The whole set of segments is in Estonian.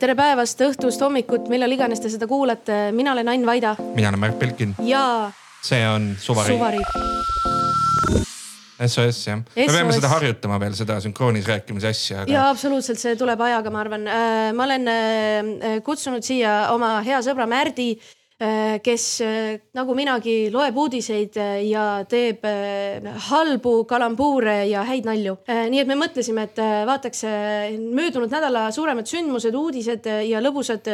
tere päevast, õhtust, hommikut, millal iganes te seda kuulate, mina olen Ain Vaida. mina olen Märt Belkin. ja. see on Suvariik. Suvariik. SOS jah, me peame seda harjutama veel, seda sünkroonis rääkimise asja aga.... ja absoluutselt, see tuleb ajaga, ma arvan. ma olen äh, kutsunud siia oma hea sõbra Märdi Äh, kes äh, nagu minagi loeb uudiseid äh, ja teeb halbu kalambuure ja häid nalju. nii et me mõtlesime, et vaataks möödunud nädala suuremad sündmused, uudised ja lõbusad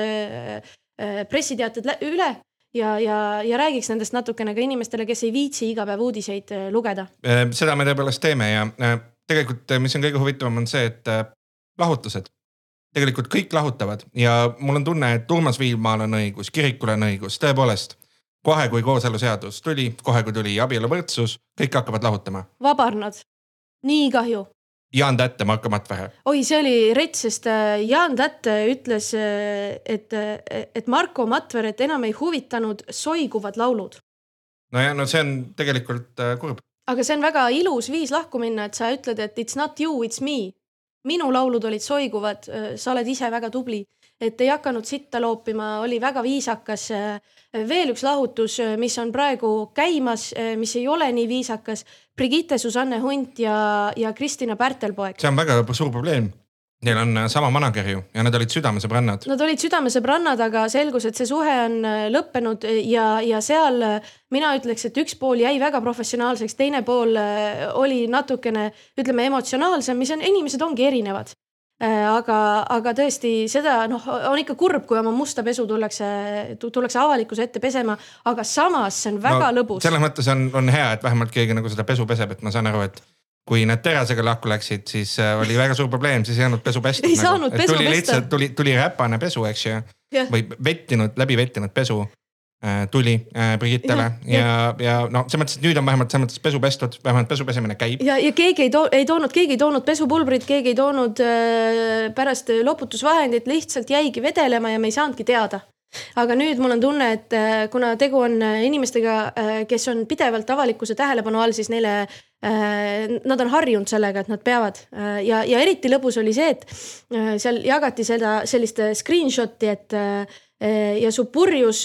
pressiteated üle ja, ja, ja räägiks nendest natukene ka inimestele, kes ei viitsi iga päev uudiseid lugeda. seda me tõepoolest teeme ja tegelikult, mis on kõige huvitavam, on see, et lahutused tegelikult kõik lahutavad ja mul on tunne, et Urmas Viilmaal on õigus, kirikul on õigus, tõepoolest. kohe, kui kooseluseadus tuli, kohe kui tuli abieluvõrdsus, kõik hakkavad lahutama. vabarnad, nii kahju. Jaan Tätte, Marko Matvere. oi, see oli rets, sest äh, Jaan Tätte ütles, äh, et, äh, et Marko Matveret enam ei huvitanud soiguvad laulud. nojah, no see on tegelikult kurb. aga see on väga ilus viis lahku minna, et sa ütled, et it's not you, it's me minu laulud olid soiguvad, sa oled ise väga tubli, et ei hakanud sitta loopima, oli väga viisakas. veel üks lahutus, mis on praegu käimas, mis ei ole nii viisakas. Brigitte Susanne Hunt ja, ja Kristina Pärtelpoeg. see on väga suur probleem Neil on äh, sama manager ju ja nad olid südamesõbrannad. Nad olid südamesõbrannad, aga selgus, et see suhe on äh, lõppenud ja, ja seal äh, mina ütleks, et üks pool jäi väga professionaalseks, teine pool oli natukene, ütleme emotsionaalsem, mis on, inimesed ongi erinevad. aga, aga tõesti seda noh, on ikka kurb, kui oma musta pesu tullakse, tullakse avalikkuse ette pesema, aga samas see on väga no, lõbus. selles mõttes on, on hea, et vähemalt keegi nagu seda pesu peseb, et ma saan aru, et kui need terasega lahku läksid, siis äh, oli väga suur probleem, siis ei saanud pesu pesta. ei nagu. saanud pesu tuli pesta. lihtsalt tuli, tuli räpane pesu, eks ju. või vettinud, läbi vettinud pesu äh, tuli äh, Brigittele ja, ja, ja no selles mõttes, et nüüd on vähemalt selles mõttes pesu pestud, vähemalt pesu pesemine käib. ja, ja keegi ei too, ei toonud, keegi ei toonud pesupulbrit, keegi ei toonud äh, pärast loputusvahendit, lihtsalt jäigi vedelema ja me ei saanudki teada aga nüüd mul on tunne, et kuna tegu on inimestega, kes on pidevalt avalikkuse tähelepanu all, siis neile, nad on harjunud sellega, et nad peavad ja, ja eriti lõbus oli see, et seal jagati seda sellist screenshot'i, et ja su purjus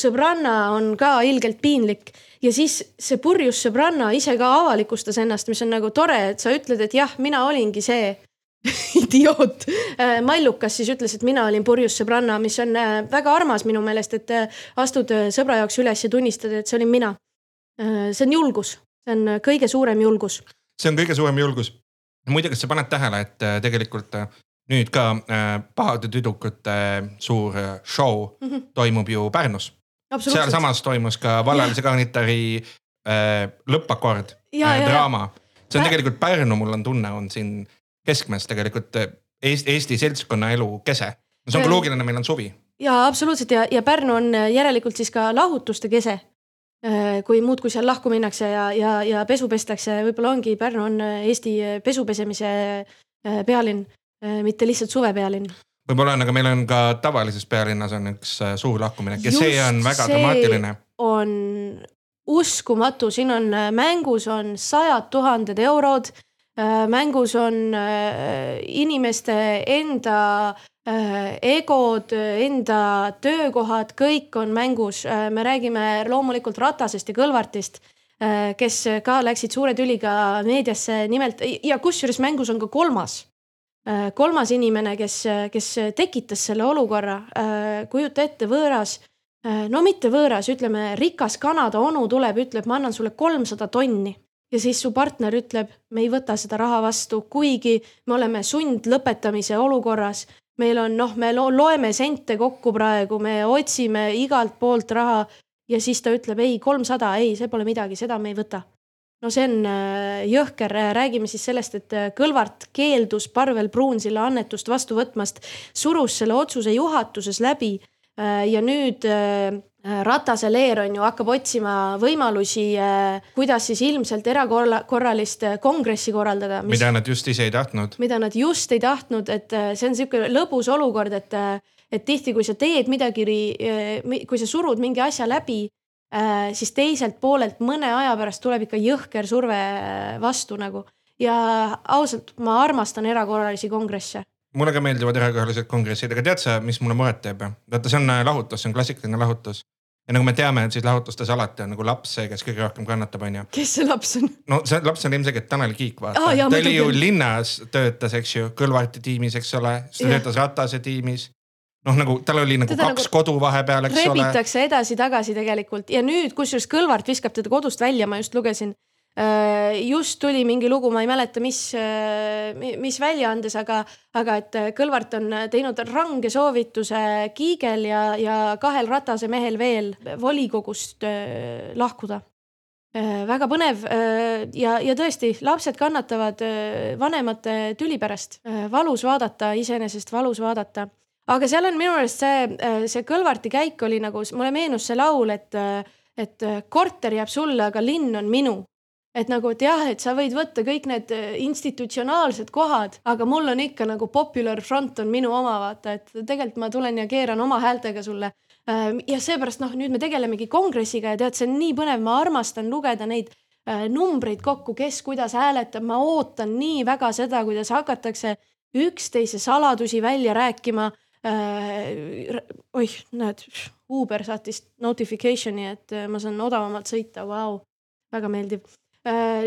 sõbranna on ka ilgelt piinlik ja siis see purjus sõbranna ise ka avalikustas ennast, mis on nagu tore, et sa ütled, et jah, mina olingi see idioot. Äh, Mallukas siis ütles, et mina olin purjus sõbranna, mis on äh, väga armas minu meelest, et äh, astud sõbra jaoks üles ja tunnistad, et see olin mina. see on julgus, see on kõige suurem julgus. see on kõige suurem julgus. muide, kas sa paned tähele, et tegelikult nüüd ka Pahade tüdrukute suur show mm -hmm. toimub ju Pärnus. sealsamas toimus ka vallalise kaunitari lõppakord, draama. see on tegelikult Pärnu, mul on tunne, on siin keskmes tegelikult Eesti, Eesti seltskonnaelu kese. see on ka loogiline, meil on suvi. ja absoluutselt ja, ja Pärnu on järelikult siis ka lahutuste kese. Eh, kui muudkui seal lahku minnakse ja, ja, ja pesu pestakse, võib-olla ongi Pärnu on Eesti pesupesemise pealinn, mitte lihtsalt suvepealinn võib-olla on, aga meil on ka tavalises pealinnas on üks suur lahkuminek ja Just see on väga see dramaatiline. on uskumatu, siin on mängus on sajad tuhanded eurod Äh, mängus on äh, inimeste enda äh, egod, enda töökohad, kõik on mängus. me räägime loomulikult Ratasest ja Kõlvartist, kes ka läksid suure tüliga meediasse. Nimelt ja kusjuures mängus on ka kolmas kolmas inimene, kes, kes tekitas selle olukorra, kujuta ette, võõras, no mitte võõras, ütleme rikas Kanada onu tuleb, ütleb, ma annan sulle kolmsada tonni ja siis su partner ütleb, me ei võta seda raha vastu, kuigi me oleme sundlõpetamise olukorras. meil on noh, me loeme sente kokku praegu, me otsime igalt poolt raha ja siis ta ütleb ei, kolmsada, ei, see pole midagi, seda me ei võta. no see on äh, jõhker, räägime siis sellest, et äh, Kõlvart keeldus Parvel Pruunsilla annetust vastu võtmast, surus selle otsuse juhatuses läbi äh, ja nüüd Ratase leer on ju, hakkab otsima võimalusi, äh, kuidas siis ilmselt erakorralist äh, kongressi korraldada mis.... mida nad just ise ei tahtnud. mida nad just ei tahtnud, et see on sihuke lõbus olukord, et, et tihti, kui sa teed midagi, kui sa surud mingi asja läbi, siis teiselt poolelt mõne aja pärast tuleb ikka jõhker surve vastu nagu. ja ausalt, ma armastan erakorralisi kongresse mulle ka meeldivad erakorralised kongressid, aga tead sa, mis mulle muret teeb? vaata, see on äh, lahutus, see on klassikaline lahutus. ja nagu me teame, et siis lahutustes alati on nagu laps see, kes kõige rohkem kannatab, onju. kes see laps on? no see laps on ilmselgelt Tanel Kiik, vaata ah,. ta oli ju linnas, töötas, eks ju, Kõlvarti tiimis, eks ole, siis ta töötas Ratase tiimis noh, nagu tal oli nagu teda kaks nagu kodu vahepeal, eks rebitakse ole. rebitakse edasi-tagasi tegelikult ja nüüd, kusjuures Kõlvart viskab teda kodust välja, ma just lugesin just tuli mingi lugu, ma ei mäleta, mis, äh, mis väljaandes, aga, aga et äh, Kõlvart on teinud range soovituse Kiigel ja, ja kahel Ratase mehel veel volikogust lahkuda. väga põnev ja, ja tõesti, lapsed kannatavad vanemate tüli pärast, valus vaadata, iseenesest valus vaadata. Aga seal on minu meelest see, see Kõlvarti käik oli nagu, mulle meenus see laul, et, et korter jääb sulle, aga linn on minu et nagu, et jah, et sa võid võtta kõik need äh, institutsionaalsed kohad, aga mul on ikka nagu popular front on minu oma, vaata, et tegelikult ma tulen ja keeran oma häältega sulle. Äh, ja seepärast noh, nüüd me tegelemegi kongressiga ja tead, see on nii põnev, ma armastan lugeda neid äh, numbreid kokku, kes kuidas hääletab, ma ootan nii väga seda, kuidas hakatakse üksteise saladusi välja rääkima oih, näed, Uber saatis notification'i, et ma saan odavamalt sõita, vau, väga meeldiv Äh,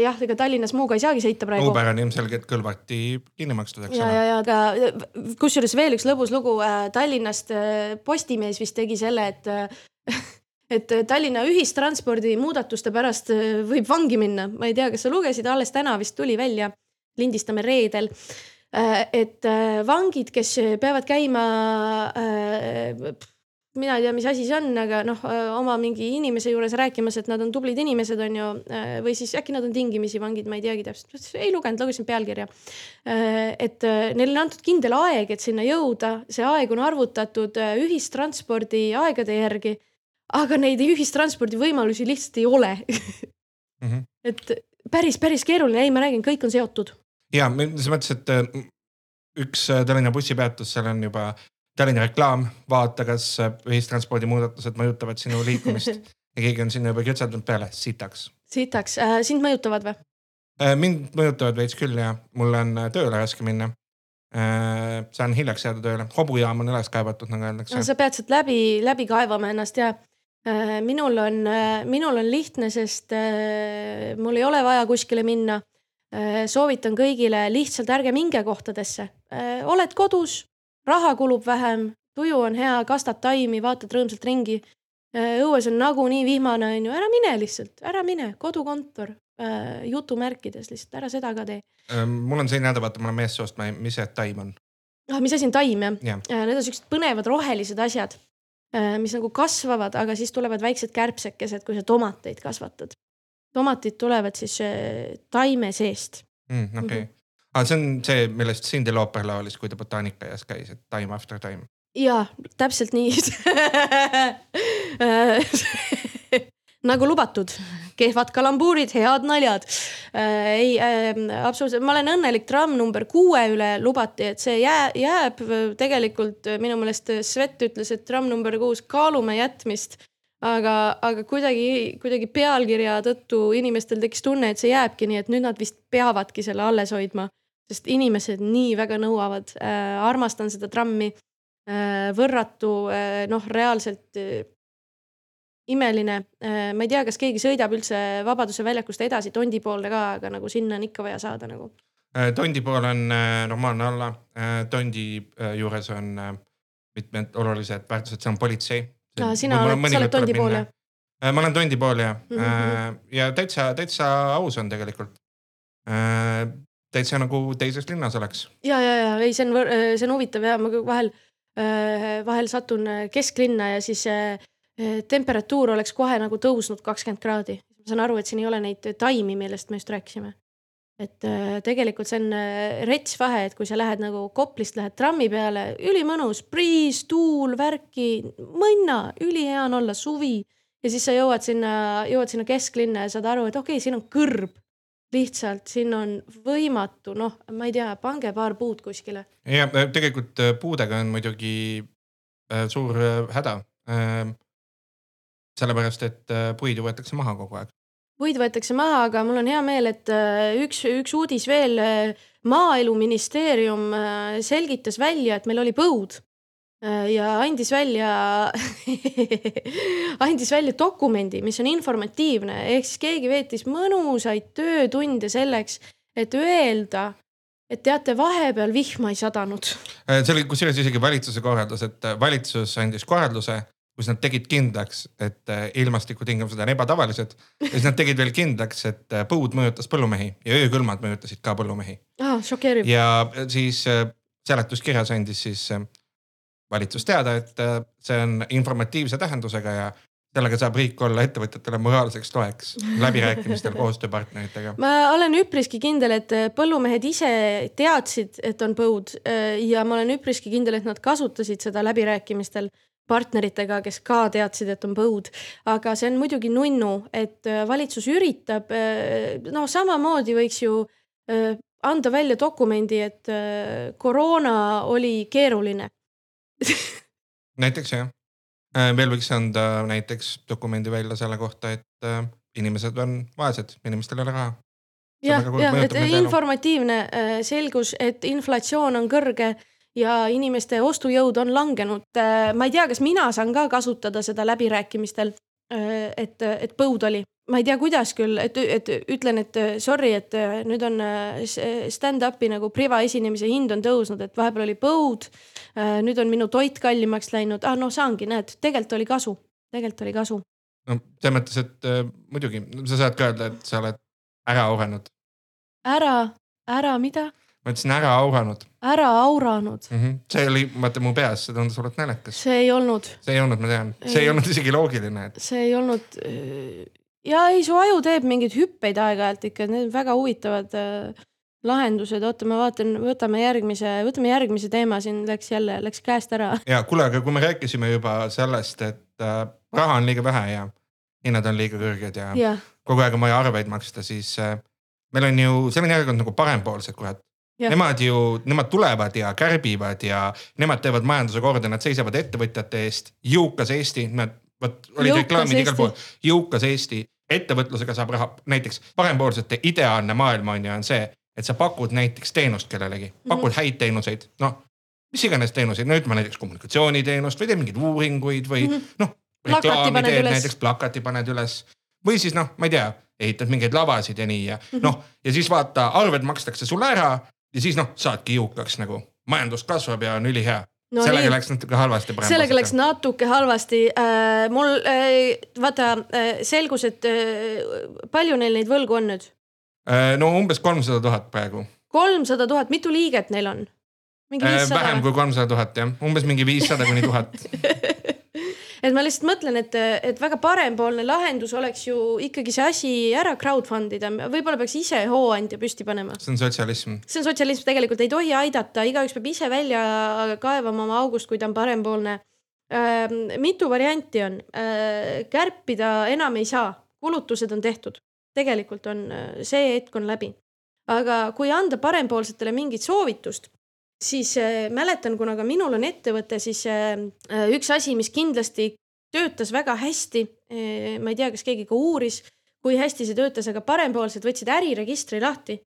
jah, ega Tallinnas muuga ei saagi sõita praegu. Uber on ilmselgelt kõlvati kinni makstud, eks ole. ja, ja, aga kusjuures veel üks lõbus lugu äh, Tallinnast. Äh, Postimees vist tegi selle, et et Tallinna ühistranspordi muudatuste pärast võib vangi minna. ma ei tea, kas sa lugesid, alles täna vist tuli välja, lindistame reedel et vangid, kes peavad käima mina ei tea, mis asi see on, aga noh, oma mingi inimese juures rääkimas, et nad on tublid inimesed, on ju. või siis äkki nad on tingimisi vangid, ma ei teagi täpselt, ei lugenud, lugesin pealkirja. et neile on antud kindel aeg, et sinna jõuda, see aeg on arvutatud ühistranspordi aegade järgi. aga neid ühistranspordi võimalusi lihtsalt ei ole mm. -hmm. et päris, päris keeruline, ei, ma räägin, kõik on seotud. ja selles mõttes, et üks Tallinna bussipeatus, seal on juba Tallinna reklaam, vaata, kas ühistranspordi muudatused mõjutavad sinu liikumist ja keegi on sinna juba kütseldanud peale, sitaks. sitaks äh,, sind mõjutavad või äh,? mind mõjutavad veits küll ja mul on äh, tööle raske minna äh,. saan hiljaks jääda tööle, hobujaam on üles kaevatud, nagu öeldakse no,. sa pead sealt läbi, läbi kaevama ennast ja äh, minul on äh,, minul on lihtne, sest äh, mul ei ole vaja kuskile minna äh,. soovitan kõigile lihtsalt ärge minge kohtadesse äh,, oled kodus raha kulub vähem, tuju on hea, kastad taimi, vaatad rõõmsalt ringi. Äh, õues on nagunii vihmane, on ju, ära mine lihtsalt, ära mine, kodukontor äh, jutumärkides lihtsalt, ära seda ka tee. Ähm, mul on selline häda, vaata, ma olen meessoost, ma ei, mis see taim on? ah, mis asi on taim jah ja.? Äh, need on siuksed põnevad rohelised asjad, mis nagu kasvavad, aga siis tulevad väiksed kärbsekesed, kui sa tomateid kasvatad. tomatid tulevad siis taime seest mm,. okei okay. mm -hmm aga see on see, millest Cindy Lauper laulis, kui ta botaanikaaias käis, et time after time. ja täpselt nii. Nagu lubatud, kehvad kalambuurid, head naljad. Äh,. ei äh,, absoluutselt, ma olen õnnelik tramm number kuue üle lubati, et see jää, jääb tegelikult minu meelest Svet ütles, et tramm number kuus kaalume jätmist. Aga, aga kuidagi, kuidagi pealkirja tõttu inimestel tekkis tunne, et see jääbki nii, et nüüd nad vist peavadki selle alles hoidma sest inimesed nii väga nõuavad äh,. armastan seda trammi äh,. võrratu äh,, noh, reaalselt äh, imeline äh,. ma ei tea, kas keegi sõidab üldse Vabaduse väljakust edasi Tondi poole ka, aga nagu sinna on ikka vaja saada nagu. Äh, Tondi pool on äh, normaalne olla äh,. Tondi äh, juures on äh, mitmed olulised väärtused, seal on politsei. No, sina oled, sa oled Tondi pool jah? Äh, ma olen Tondi pool ja mm, -hmm. ja täitsa, täitsa aus on tegelikult täitsa nagu teises linnas oleks. ja, ja, ja ei, see on, see on huvitav ja ma vahel, äh, vahel satun äh, kesklinna ja siis äh, temperatuur oleks kohe nagu tõusnud kakskümmend kraadi. ma saan aru, et siin ei ole neid taimi, millest me just rääkisime. et tegelikult see on rets vahe, et kui sa lähed nagu Koplist lähed trammi peale, ülimõnus, priis, tuul, värki, mõnna, ülihea on olla, suvi. ja siis sa jõuad sinna, jõuad sinna kesklinna ja saad aru, et okei okay,, siin on kõrb lihtsalt siin on võimatu, noh, ma ei tea, pange paar puud kuskile. ja tegelikult äh, puudega on muidugi äh, suur äh, häda. sellepärast, et puidu võetakse maha kogu aeg. puid võetakse maha, aga mul on hea meel, et üks, üks uudis veel maaeluministeerium selgitas välja, et meil oli põud ja andis välja andis välja dokumendi, mis on informatiivne, ehk siis keegi veetis mõnusaid töötunde selleks, et öelda, et teate, vahepeal vihma ei sadanud. see oli kusjuures isegi valitsuse korraldus, et valitsus andis korralduse, kus nad tegid kindlaks, et äh, ilmastikutingimused on ebatavalised. ja siis nad tegid veel kindlaks, et äh, põud mõjutas põllumehi ja öökülmad mõjutasid ka põllumehi. aa, šokeeriv. ja äh, siis seletuskirjas andis siis valitsus teada, et see on informatiivse tähendusega ja sellega saab riik olla ettevõtjatele moraalseks toeks läbirääkimistel koostööpartneritega. ma olen üpriski kindel, et põllumehed ise teadsid, et on põud ja ma olen üpriski kindel, et nad kasutasid seda läbirääkimistel partneritega, kes ka teadsid, et on põud. aga see on muidugi nunnu, et äh, valitsus üritab, äh, noh, samamoodi võiks ju äh, anda välja dokumendi, et koroona oli keeruline näiteks jah, veel võiks anda näiteks dokumendi välja selle kohta, et inimesed on vaesed, inimestel ei ole raha. jah, jah, et informatiivne selgus, et inflatsioon on kõrge ja inimeste ostujõud on langenud. Äh, ma ei tea, kas mina saan ka kasutada seda läbirääkimistel. Äh, et, et põud oli, ma ei tea, kuidas küll, et, et ütlen, et sorry, et nüüd on stand-up'i nagu priva esinemise hind on tõusnud, et vahepeal oli põud. Äh, nüüd on minu toit kallimaks läinud, ah no saangi, näed, tegelikult oli kasu, tegelikult oli kasu. no selles mõttes, et äh, muidugi sa saad ka öelda, et sa oled ära auranud. ära, ära mida? Ma ütlesin ära auranud. ära auranud mm. -hmm. see oli, vaata mu peas, see tundus olevat naljakas. see ei olnud. see ei olnud, ma tean, see ei, olnud isegi loogiline et.... see ei olnud. Äh, ja ei, su aju teeb mingeid hüppeid aeg-ajalt ikka, need on väga huvitavad äh, lahendused, oota, ma vaatan, võtame järgmise, võtame järgmise teema, siin läks jälle, läks käest ära. ja kuule, aga kui me rääkisime juba sellest, et äh, raha on liiga vähe ja hinnad on liiga kõrged ja, ja. kogu aeg on vaja arveid maksta, siis äh, meil on ju selline erakond nagu parempoolsed, kurat Nemad ju, nemad tulevad ja kärbivad ja nemad teevad majanduse korda, nad seisavad ettevõtjate eest. jõukas Eesti, nad, vot olid reklaamid igal pool, jõukas Eesti, ettevõtlusega saab raha, näiteks parempoolsete ideaalne maailm on ju, on see, et sa pakud näiteks teenust kellelegi, pakud mm -hmm. häid teenuseid, noh mis iganes teenuseid, no ütleme näiteks kommunikatsiooniteenust või teed mingeid uuringuid või mm -hmm. noh. reklaami teed näiteks, plakati paned üles või siis noh, ma ei tea, ehitad mingeid lavasid ja nii ja mm -hmm. noh, ja siis vaata, arved makstakse sulle ära ja siis noh, saadki jõukaks nagu, majandus kasvab ja on ülihea no sellega nii. läks natuke halvasti. sellega läks natuke halvasti äh,. mul äh, vaata äh, selgus, et äh, palju neil neid võlgu on nüüd äh,? no umbes kolmsada tuhat praegu. kolmsada tuhat, mitu liiget neil on? Äh, vähem kui kolmsada tuhat jah, umbes mingi viissada kuni tuhat et ma lihtsalt mõtlen, et, et väga parempoolne lahendus oleks ju ikkagi see asi ära crowdfund ida, võib-olla peaks ise hooandja püsti panema. see on sotsialism. see on sotsialism, tegelikult ei tohi aidata, igaüks peab ise välja kaevama oma august, kui ta on parempoolne äh,. mitu varianti on äh,, kärpida enam ei saa, kulutused on tehtud, tegelikult on see hetk on läbi. aga kui anda parempoolsetele mingit soovitust siis äh, mäletan, kuna ka minul on ettevõte, siis äh, üks asi, mis kindlasti töötas väga hästi äh,. ma ei tea, kas keegi ka uuris, kui hästi see töötas, aga parempoolsed võtsid äriregistri lahti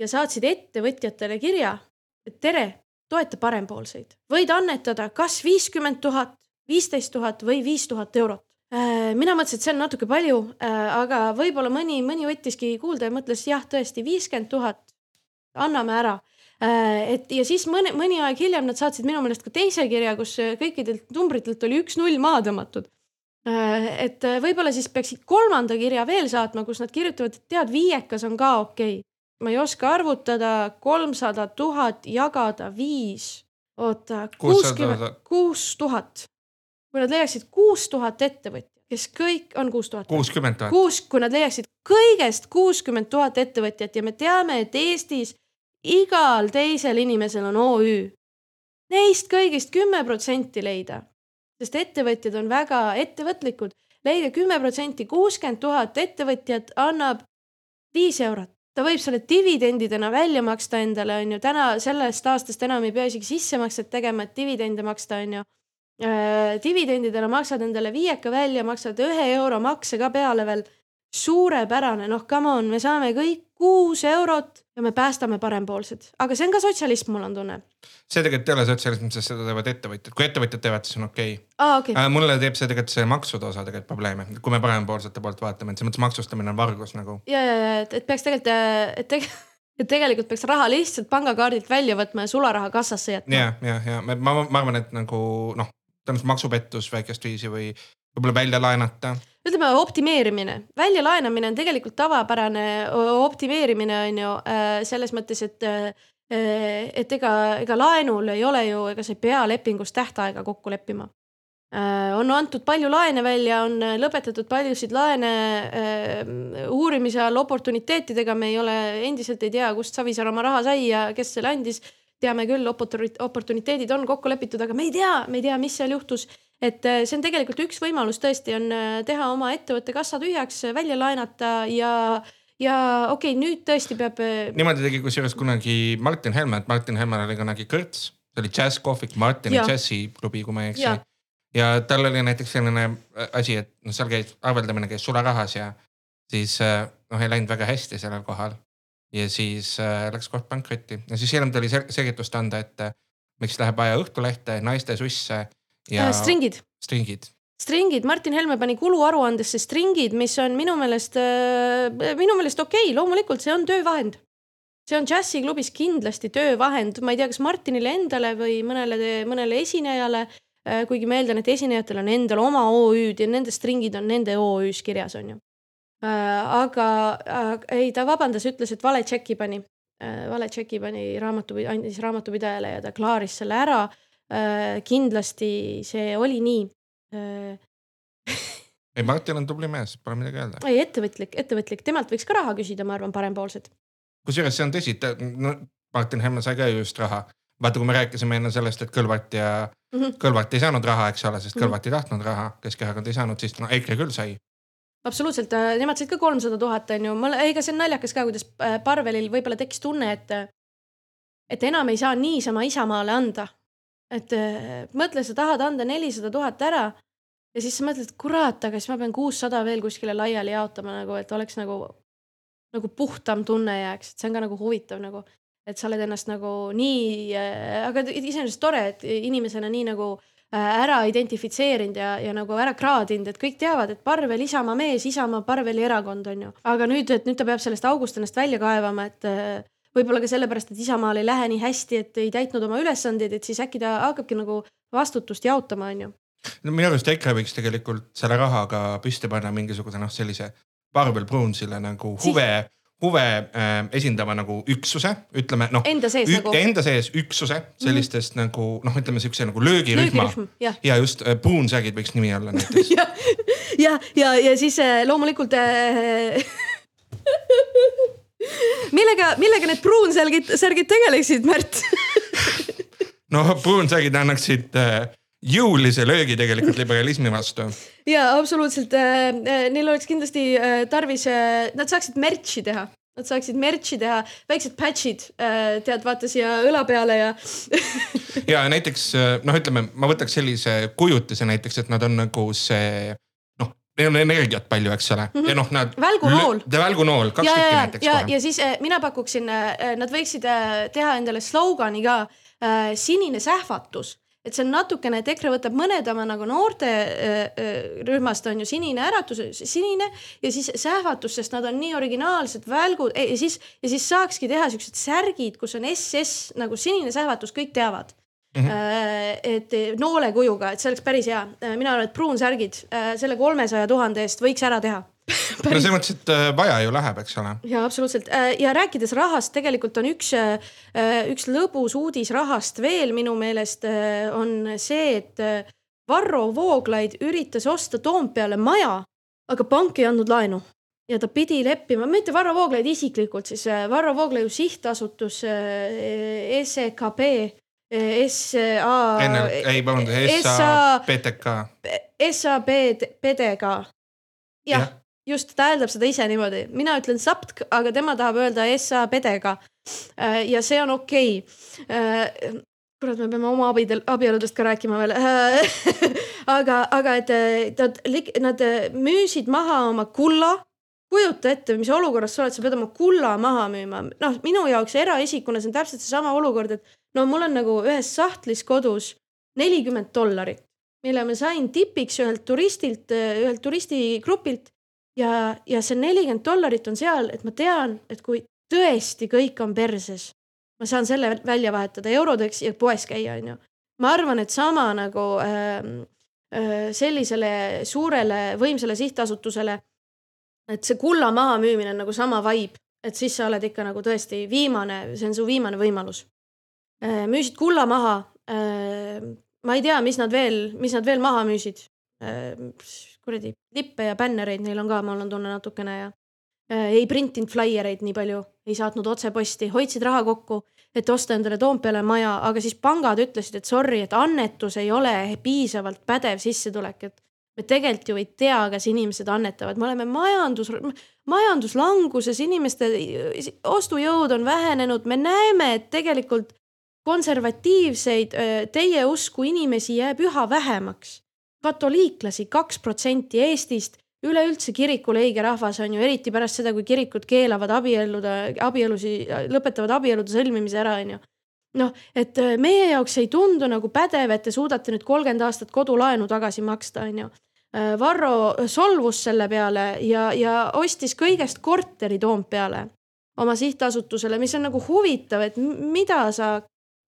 ja saatsid ettevõtjatele kirja, et tere, toeta parempoolseid, võid annetada kas viiskümmend tuhat, viisteist tuhat või viis tuhat eurot mina mõtlesin, et see on natuke palju, aga võib-olla mõni, mõni võttiski kuulda ja mõtles jah, tõesti viiskümmend tuhat, anname ära et ja siis mõni, mõni aeg hiljem nad saatsid minu meelest ka teise kirja, kus äh, kõikidelt numbritelt oli üks-null maha tõmmatud. Äh, et võib-olla siis peaksid kolmanda kirja veel saatma, kus nad kirjutavad, et tead, viiekas on ka okei okay.. ma ei oska arvutada, kolmsada tuhat jagada viis, oota, kuuskümmend, kuus tuhat. kui nad leiaksid kuus tuhat ettevõtjat, kes kõik on kuus tuhat. kuuskümmend tuhat. kuus, kui nad leiaksid kõigest kuuskümmend tuhat ettevõtjat ja me teame, et Eestis igal teisel inimesel on OÜ. Neist kõigist kümme protsenti leida, sest ettevõtjad on väga ettevõtlikud. leida kümme protsenti, kuuskümmend tuhat ettevõtjat annab viis eurot. ta võib selle dividendidena välja maksta endale, on ju, täna sellest aastast enam ei pea isegi sissemakset tegema, et dividende maksta, on ju äh,. dividendidena maksad endale viieka välja, maksad ühe euro makse ka peale veel. suurepärane, noh, come on, me saame kõik kuus eurot ja me päästame parempoolsed, aga see on ka sotsialism, mul on tunne. see tegelikult ei ole sotsialism, sest seda teevad ettevõtjad, kui ettevõtjad teevad, siis on okei okay. ah,. Okay. Äh, mulle teeb see tegelikult see maksude osa tegelikult probleeme, kui me parempoolsete poolt vaatame, et selles mõttes maksustamine on vargus nagu. ja, ja, ja et, et peaks tegelikult, äh, et tegelikult et tegelikult peaks raha lihtsalt pangakaardilt välja võtma ja sularaha kassasse jätma. ja, ja, ja ma, ma, ma arvan, et nagu noh, tõenäoliselt maksupettus väikest viisi või võib-olla välja laenata. ütleme optimeerimine, väljalaenamine on tegelikult tavapärane optimeerimine on ju äh, selles mõttes, et äh, et ega, ega laenul ei ole ju, ega sa ei pea lepingus tähtaega kokku leppima Äh, on antud palju laene välja, on lõpetatud paljusid laene uurimise all oportuniteetidega, me ei ole, endiselt ei tea, kust Savisaar oma raha sai ja kes selle andis. teame küll, oportuniteedid on kokku lepitud, aga me ei tea, me ei tea, mis seal juhtus. Et see on tegelikult üks võimalus tõesti on teha oma ettevõtte kassa tühjaks, välja laenata ja ja okei okay,, nüüd tõesti peab. niimoodi tegi kusjuures kunagi Martin Helme, et Martin Helmel oli kunagi kõrts, see oli džässkohvik, Martini džässiklubi, kui ma ei eksi ja tal oli näiteks selline äh, asi, et noh, seal käis arveldamine käis sularahas ja siis äh, noh, ei läinud väga hästi sellel kohal. ja siis äh, läks koht pankrotti ja siis hiljem tuli selgitust anda, et äh, miks läheb vaja Õhtulehte, naiste susse ja äh,. stringid. stringid. stringid, Martin Helme pani kuluaruandesse stringid, mis on minu meelest äh,, minu meelest okei okay,, loomulikult see on töövahend see on džässiklubis kindlasti töövahend, ma ei tea, kas Martinile endale või mõnele, mõnele esinejale Äh, kuigi ma eeldan, et esinejatel on endal oma OÜ-d ja nende stringid on nende OÜ-s kirjas, on ju. Aga ei, ta vabandas, ütles, et vale tšeki pani, vale tšeki pani raamatu, andis raamatupidajale ja ta klaaris selle ära. Kindlasti see oli nii ei, Martin on tubli mees, pole midagi öelda. ei, ettevõtlik, ettevõtlik, temalt võiks ka raha küsida, ma arvan, parempoolsed. kusjuures see on tõsi, no Martin Helme sai ka just raha vaata, kui me rääkisime enne sellest, et Kõlvart ja mm -hmm. Kõlvart ei saanud raha, eks ole, sest mhm. Kõlvart mm -hmm. ei tahtnud raha, Keskerakond ei saanud, siis no EKRE küll sai. absoluutselt, äh, nemad said ka kolmsada tuhat, on ju, mul, ega see on naljakas ka, kuidas äh, Parvelil võib-olla tekkis tunne, et, et enam ei saa niisama Isamaale anda. Et äh, mõtle, sa tahad anda nelisada tuhat ära ja siis sa mõtled, kurat, aga siis ma pean kuussada veel kuskile laiali jaotama nagu, et oleks nagu, nagu puhtam tunne jääks, et see on ka nagu huvitav nagu et sa oled ennast nagu nii äh,, aga iseenesest tore, et inimesena nii nagu äh, ära identifitseerinud ja, ja nagu ära kraadinud, et kõik teavad, et Parvel Isamaa mees, Isamaa Parveli erakond on ju. aga nüüd, et nüüd ta peab sellest august ennast välja kaevama, et äh, võib-olla ka sellepärast, et Isamaal ei lähe nii hästi, et ei täitnud oma ülesandeid, et siis äkki ta hakkabki nagu vastutust jaotama, on ju. no minu arust EKRE võiks tegelikult selle rahaga püsti panna mingisuguse noh, sellise Parvel Pruunsile nagu huve si huve äh, esindava nagu üksuse, ütleme noh. Enda sees nagu. Enda sees üksuse sellistest mm -hmm. nagu noh, ütleme siukse nagu löögirühma. Löögirühm, ja. ja just äh, pruunsärgid võiks nimi olla näiteks ja, ja, ja, ja siis äh, loomulikult äh, millega, millega need pruunsärgid, särgid tegeleksid, Märt no pruunsärgid annaksid äh, jõulise löögi tegelikult liberalismi vastu. ja absoluutselt äh,, äh neil oleks kindlasti tarvis nad saaksid merch'i teha. Nad saaksid merch'i teha, väiksed patch'id tead, vaata siia õla peale ja ja näiteks noh, ütleme, ma võtaks sellise kujutise näiteks, et nad on nagu see neil on energiat palju, eks ole mm, -hmm. ja noh, nad. välgunool. välgunool, kaks tükki näiteks. ja, ja siis äh, mina pakuksin äh,, nad võiksid äh, teha endale slogani ka äh, sinine sähvatus et see on natukene, et EKRE võtab mõned oma nagu noorte äh, äh, rühmast on ju sinine äratus, sinine ja siis sähvatus, sest nad on nii originaalsed välgud ja siis ja siis saakski teha siuksed särgid, kus on SS nagu sinine sähvatus, kõik teavad Mm -hmm. et noolekujuga, et see oleks päris hea. mina arvan, et pruunsärgid selle kolmesaja tuhande eest võiks ära teha no selles mõttes, et äh, vaja ju läheb, eks ole. ja absoluutselt äh, ja rääkides rahast, tegelikult on üks, äh, üks lõbus uudis rahast veel minu meelest on see, et Varro Vooglaid üritas osta Toompeale maja, aga pank ei andnud laenu ja ta pidi leppima, mitte Varro Vooglaid isiklikult, siis Varro Vooglaiu sihtasutus SEKB SA. ei, vabandust, SA PTK. SA PDK. jah, just, ta hääldab seda ise niimoodi, mina ütlen saptk, aga tema tahab öelda SA pedega. Äh, ja see on okei okay. Äh, kurat, me peame oma abidel, abieludest ka rääkima veel aga, aga et nad, nad müüsid maha oma kulla kujuta ette, mis olukorras sa oled, sa pead oma kulla maha müüma, noh, minu jaoks eraisikuna see on täpselt seesama olukord, et no mul on nagu ühes sahtlis kodus nelikümmend dollarit, mille ma sain tipiks ühelt turistilt, ühelt turistigrupilt. ja, ja see nelikümmend dollarit on seal, et ma tean, et kui tõesti kõik on perses, ma saan selle välja vahetada eurodeks ja poes käia, onju. ma arvan, et sama nagu äh, äh, sellisele suurele võimsale sihtasutusele et see kulla mahamüümine on nagu sama vibe, et siis sa oled ikka nagu tõesti viimane, see on su viimane võimalus. Äh, müüsid kulla maha. Äh, ma ei tea, mis nad veel, mis nad veel maha müüsid. Äh, kuradi lippe ja bännereid neil on ka, mul on tunne natukene ja ei printinud flaiereid nii palju, ei saatnud otseposti, hoidsid raha kokku, et osta endale Toompeale maja, aga siis pangad ütlesid, et sorry, et annetus ei ole piisavalt pädev sissetulek, et me tegelikult ju ei tea, kas inimesed annetavad, me oleme majandus, majanduslanguses, inimeste ostujõud on vähenenud, me näeme, et tegelikult konservatiivseid teie usku inimesi jääb üha vähemaks. katoliiklasi kaks protsenti Eestist, üleüldse kirikul õige rahvas on ju, eriti pärast seda, kui kirikud keelavad abielluda, abielusi, lõpetavad abielude sõlmimise ära, on ju noh, et meie jaoks ei tundu nagu pädev, et te suudate nüüd kolmkümmend aastat kodulaenu tagasi maksta, on ju. Äh, Varro solvus selle peale ja, ja ostis kõigest korteri Toompeale oma sihtasutusele, mis on nagu huvitav, et mida sa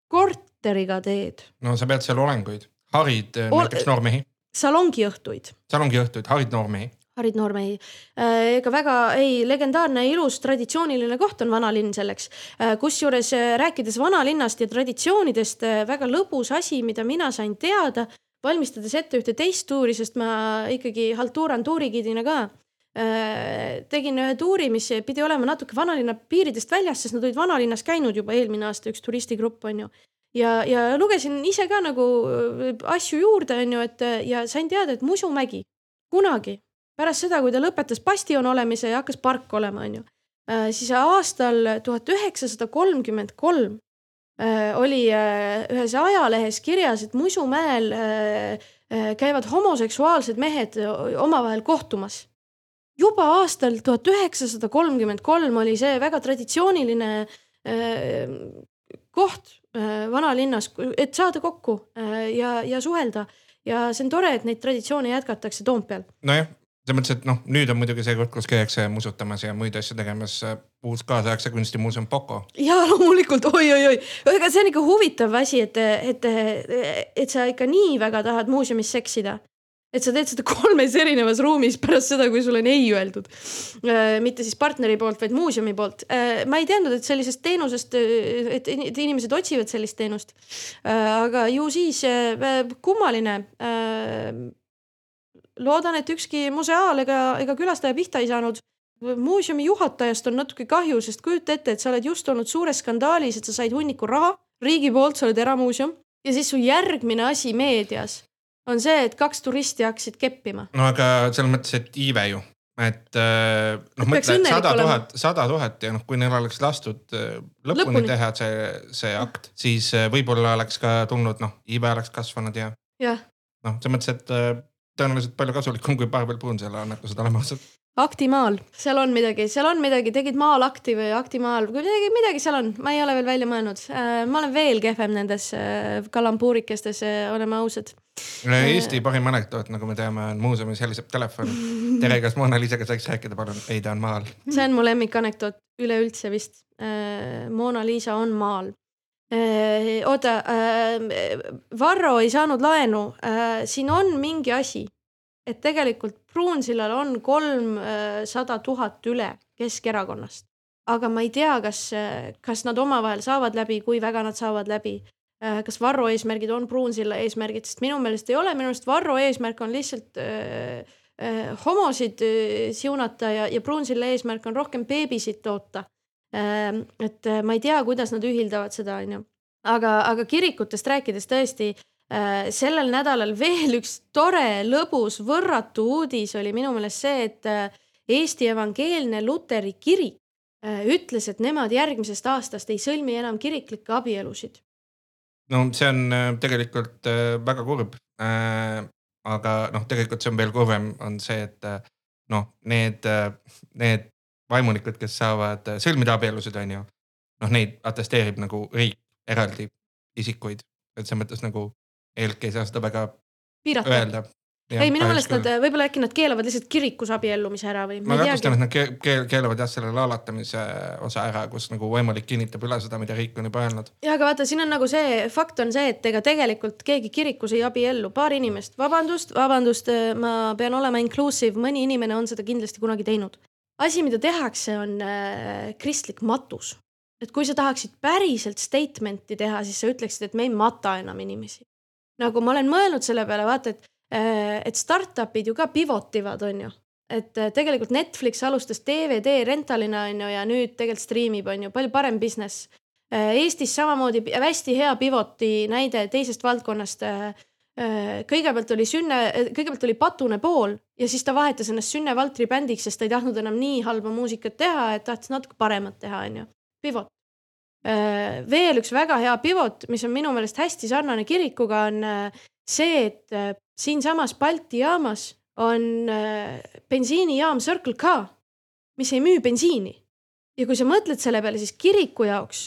korteriga teed. no sa pead seal olenguid, harid äh, Ol näiteks noormehi. salongiõhtuid. salongiõhtuid, harid noormehi harid noormehi. Äh, ega väga ei, legendaarne, ilus, traditsiooniline koht on vanalinn selleks. kusjuures rääkides vanalinnast ja traditsioonidest, väga lõbus asi, mida mina sain teada valmistades ette ühte teist tuuri, sest ma ikkagi haltuuran tuurigidina ka äh, tegin ühe tuuri, mis pidi olema natuke vanalinna piiridest väljas, sest nad olid vanalinnas käinud juba eelmine aasta, üks turistigrupp on ju. ja, ja lugesin ise ka nagu äh, asju juurde, on ju, et ja sain teada, et Musumägi kunagi pärast seda, kui ta lõpetas bastion olemise ja hakkas park olema, on ju, äh, siis aastal tuhat üheksasada kolmkümmend kolm Äh, oli äh, ühes ajalehes kirjas, et Musumäel äh, käivad homoseksuaalsed mehed omavahel kohtumas. Juba aastal tuhat üheksasada kolmkümmend kolm oli see väga traditsiooniline koht vanalinnas, et saada kokku ja, ja suhelda ja see on tore, et neid traditsioone jätkatakse Toompeal. nojah, selles mõttes, et noh, nüüd on muidugi see koht, kus käiakse musutamas ja muid asju tegemas äh, uus kaasaegse kunstimuuseum Poco. ja loomulikult oi-oi-oi, aga see on ikka huvitav asi, et, et, et sa ikka nii väga tahad muuseumis seksida et sa teed seda kolmes erinevas ruumis pärast seda, kui sulle on ei öeldud. Äh, mitte siis partneri poolt, vaid muuseumi poolt. Äh, ma ei teadnud, et sellisest teenusest, et inimesed otsivad sellist teenust. aga ju siis kummaline loodan, et ükski museaal ega, ega külastaja pihta ei saanud. muuseumi juhatajast on natuke kahju, sest kujuta ette, et sa oled just olnud suures skandaalis, et sa said hunniku raha riigi poolt, sa oled eramuuseum ja siis su järgmine asi meedias on see, et kaks turisti hakkasid keppima. no aga selles mõttes, et iive ju, et äh, noh, mõtle sada tuhat, sada tuhat ja noh, kui neil oleks lastud äh, lõpuni, lõpuni teha see, see akt, siis äh, võib-olla oleks ka tulnud noh, iive oleks kasvanud ja. jah. noh, selles mõttes, et tõenäoliselt palju kasulikum kui Parvel Pruunsilla annetused, oleme ausad. aktimaal, seal on midagi, seal on midagi, tegid maalakti või aktimaal, midagi, midagi seal on, ma ei ole veel välja mõelnud. Äh, ma olen veel kehvem nendes äh, kalambuurikestes, äh, oleme ausad. Eesti parim anekdoot, nagu me teame, on muuseumis heliseb telefon. tere, kas Mona Liisaga saaks rääkida, palun? ei, ta on maal. see on mu lemmikanekdoot üleüldse vist. Mona Liisa on maal oota, äh, Varro ei saanud laenu, äh, siin on mingi asi, et tegelikult Pruunsillal on kolmsada tuhat üle Keskerakonnast, aga ma ei tea, kas, kas nad omavahel saavad läbi, kui väga nad saavad läbi. kas Varro eesmärgid on Pruunsilla eesmärgid, sest minu meelest ei ole, minu arust Varro eesmärk on lihtsalt äh, äh, homosid äh, siunata ja, ja Pruunsilla eesmärk on rohkem beebisid toota et äh, ma ei tea, kuidas nad ühildavad seda, onju. aga, aga kirikutest rääkides tõesti äh, sellel nädalal veel üks tore, lõbus, võrratu uudis oli minu meelest see, et äh, Eesti Evangeelne Luteri Kirik ütles, et nemad järgmisest aastast ei sõlmi enam kiriklikke abielusid. no see on tegelikult väga kurb. aga noh, tegelikult see on veel kurvem, on see, et noh, need, need vaimulikud, kes saavad sõlmida abielusid, on ju. noh, neid atesteerib nagu riik eraldi isikuid, et selles mõttes nagu ELK ei saa seda väga Piirata. öelda ei, minu meelest nad võib-olla äkki nad keelavad lihtsalt kirikus abiellumise ära või? ma kahtlustan, et nad keel, keelavad jah selle laalatamise osa ära, kus nagu võimalik kinnitab üle seda, mida riik on juba öelnud. ja aga vaata, siin on nagu see fakt on see, et ega tegelikult keegi kirikus ei abiellu, paar inimest, vabandust, vabandust, ma pean olema inclusive, mõni inimene on seda kindlasti kunagi teinud. Asi, mida tehakse, on äh, kristlik matus. et kui sa tahaksid päriselt statement'i teha, siis sa ütleksid, et me ei mata enam inimesi. nagu ma olen mõelnud selle peale, vaata, et Äh, et startup'id ju ka pivot ivad, on ju. et äh, tegelikult Netflix alustas DVD rentalina on ju ja nüüd tegelikult striimib, on ju, palju parem business. Eestis samamoodi hästi hea pivoti näide teisest valdkonnast. Kõigepealt oli Sünne, kõigepealt oli Patune pool ja siis ta vahetas ennast Sünne Valtri bändiks, sest ta ei tahtnud enam nii halba muusikat teha, et tahtis natuke paremat teha, on ju. Pivot. veel üks väga hea pivot, mis on minu meelest hästi sarnane kirikuga, on see, et siinsamas Balti jaamas on äh, bensiinijaam Circle K, mis ei müü bensiini. ja kui sa mõtled selle peale, siis kiriku jaoks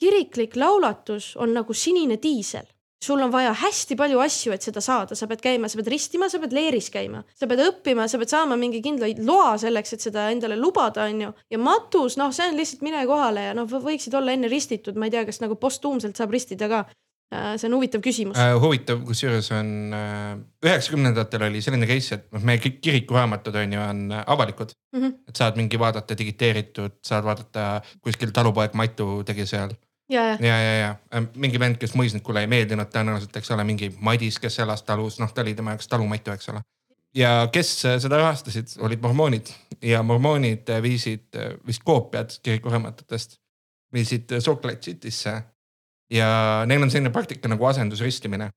kiriklik laulatus on nagu sinine diisel. Sul on vaja hästi palju asju, et seda saada, sa pead käima, sa pead ristima, sa pead leeris käima, sa pead õppima, sa pead saama mingi kindla loa selleks, et seda endale lubada, on ju. ja matus, noh, see on lihtsalt mine kohale ja noh, võiksid olla enne ristitud, ma ei tea, kas nagu postuumselt saab ristida ka Äh, see on huvitav küsimus äh,. huvitav, kusjuures on äh, üheksakümnendatel äh, oli selline case, et noh, meie kõik kirikuraamatud on ju, on avalikud mm. -hmm. et saad mingi vaadata digiteeritud, saad vaadata kuskil talupoeg Matu tegi seal. Ja, ja, ja, ja, mingi vend, kes mõisnikule ei meeldinud tõenäoliselt, eks ole, mingi Madis, kes elas talus, noh, ta oli tema jaoks talumatu, eks ole. ja kes seda rahastasid, olid mormoonid. Ja mormoonid viisid vist koopiad kirikuraamatutest, viisid Lake City'sse ja neil on selline praktika nagu asendusristimine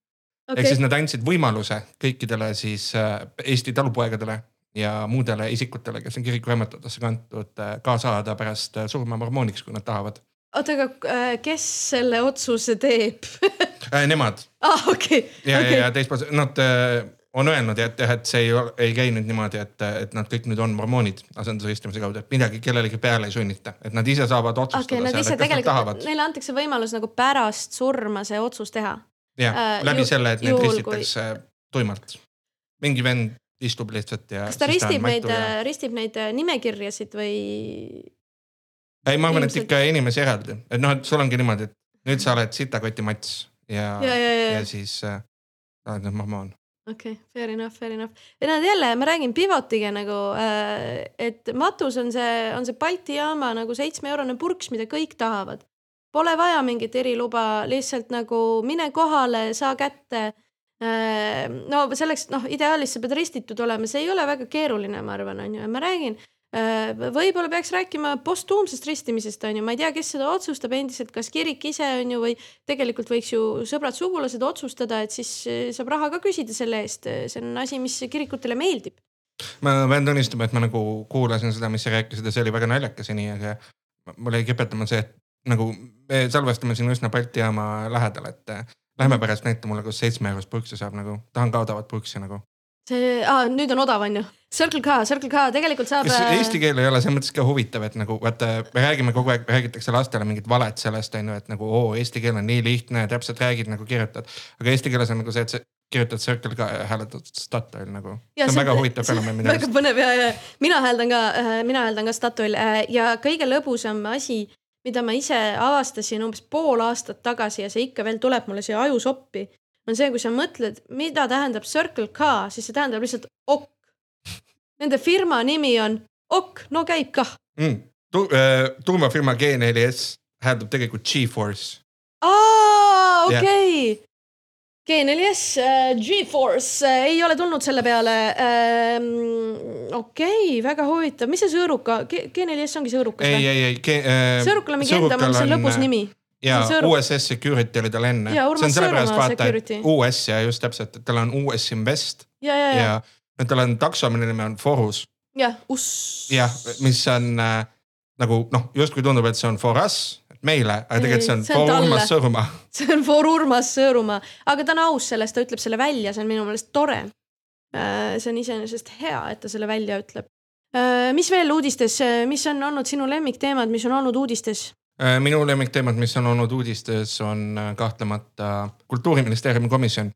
okay.. ehk siis nad andsid võimaluse kõikidele siis äh, Eesti talupoegadele ja muudele isikutele, kes on kirikuraamatutesse kantud, äh, ka saada pärast äh, surma mormooniks, kui nad tahavad. Oota, aga kes selle otsuse teeb Nemad. aa ah,, okei ja okay., ja, teispool, nad on öelnud, et jah, et see ei, ei käi nüüd niimoodi, et, et nad kõik nüüd on mormoonid asendusristimise kaudu, et midagi kellelegi peale ei sunnita, et nad ise saavad otsustada okay,. Nad ise tegelikult, neile antakse võimalus nagu pärast surma see otsus teha. jah äh,, läbi ju, selle, et neid ristitakse kui... tuimalt. mingi vend istub lihtsalt ja. kas ta ristib neid ja..., ristib neid äh, nimekirjasid või? Ei, ma arvan, et ikka inimesi eraldi, et noh, et sul ongi niimoodi, et nüüd sa oled sitakoti mats ja, ja, ja, ja. ja siis äh, oled nüüd mormoon okei okay,, fair enough, fair enough. ja näed jälle, ma räägin Pivotiga nagu äh,, et matus on see, on see Balti jaama nagu seitsmeeurone purks, mida kõik tahavad. Pole vaja mingit eriluba, lihtsalt nagu mine kohale, saa kätte äh,. no selleks, noh, ideaalis sa pead ristitud olema, see ei ole väga keeruline, ma arvan, on ju, ja ma räägin võib-olla peaks rääkima postuumsest ristimisest, on ju, ma ei tea, kes seda otsustab endiselt, kas kirik ise on ju või tegelikult võiks ju sõbrad-sugulased otsustada, et siis äh, saab raha ka küsida selle eest. see on asi, mis kirikutele meeldib. ma pean tunnistama, et ma nagu kuulasin seda, mis sa rääkisid ja see oli väga naljakas ja nii, aga mul jäi kipetama see, et nagu me salvestame siin üsna Balti jaama lähedal, et äh, lähme pärast näita mulle, kus seitsme eurost purksi saab nagu, tahan ka odavat purksi nagu see ah,, nüüd on odav, on ju. Circle K, Circle K tegelikult saab. äh, eesti keel ei ole selles mõttes ka huvitav, et nagu vaata, me räägime kogu aeg, räägitakse lastele mingit valet sellest on ju, et nagu oo, eesti keel on nii lihtne, täpselt räägid nagu kirjutad. aga eesti keeles on nagu see, et sa kirjutad Circle K ja hääletad Statoil nagu. see on see, väga huvitav fenomen minu arust. väga põnev ja, ja mina hääldan ka, äh, mina hääldan ka Statoil äh, ja kõige lõbusam asi mida ma ise avastasin umbes pool aastat tagasi ja see ikka veel tuleb mulle siia ajusoppi on see, kui sa mõtled, mida tähendab Circle K, siis see tähendab lihtsalt ok. Nende firma nimi on ok, no käib kah mm.. Tu, äh, tuumafirma G4S hääldab tegelikult G-Force. aa, okei okay. yeah.. G4S äh,, G-Force äh, ei ole tulnud selle peale ähm,. okei okay,, väga huvitav, mis see sõõruka G, G4S ongi sõõrukas või? ei, ei, ei äh,. sõõrukal on mingi enda, mul on lõbus nimi ja USS Security oli tal enne. see on sellepärast vaata, et US ja just täpselt, et tal on US Invest. ja, ja, ja, ja tal on takso, mille nimi on Forus. jah, us. jah, mis on äh, nagu noh, justkui tundub, et see on for us, et meile, aga tegelikult see on for Urmas Sõõrumaa. see on for Urmas Sõõrumaa, aga ta on aus sellest, ta ütleb selle välja, see on minu meelest tore. Äh, see on iseenesest hea, et ta selle välja ütleb mis veel uudistes, mis on olnud sinu lemmikteemad, mis on olnud uudistes? Minu lemmikteemad, mis on olnud uudistes, on kahtlemata kultuuriministeeriumi komisjon.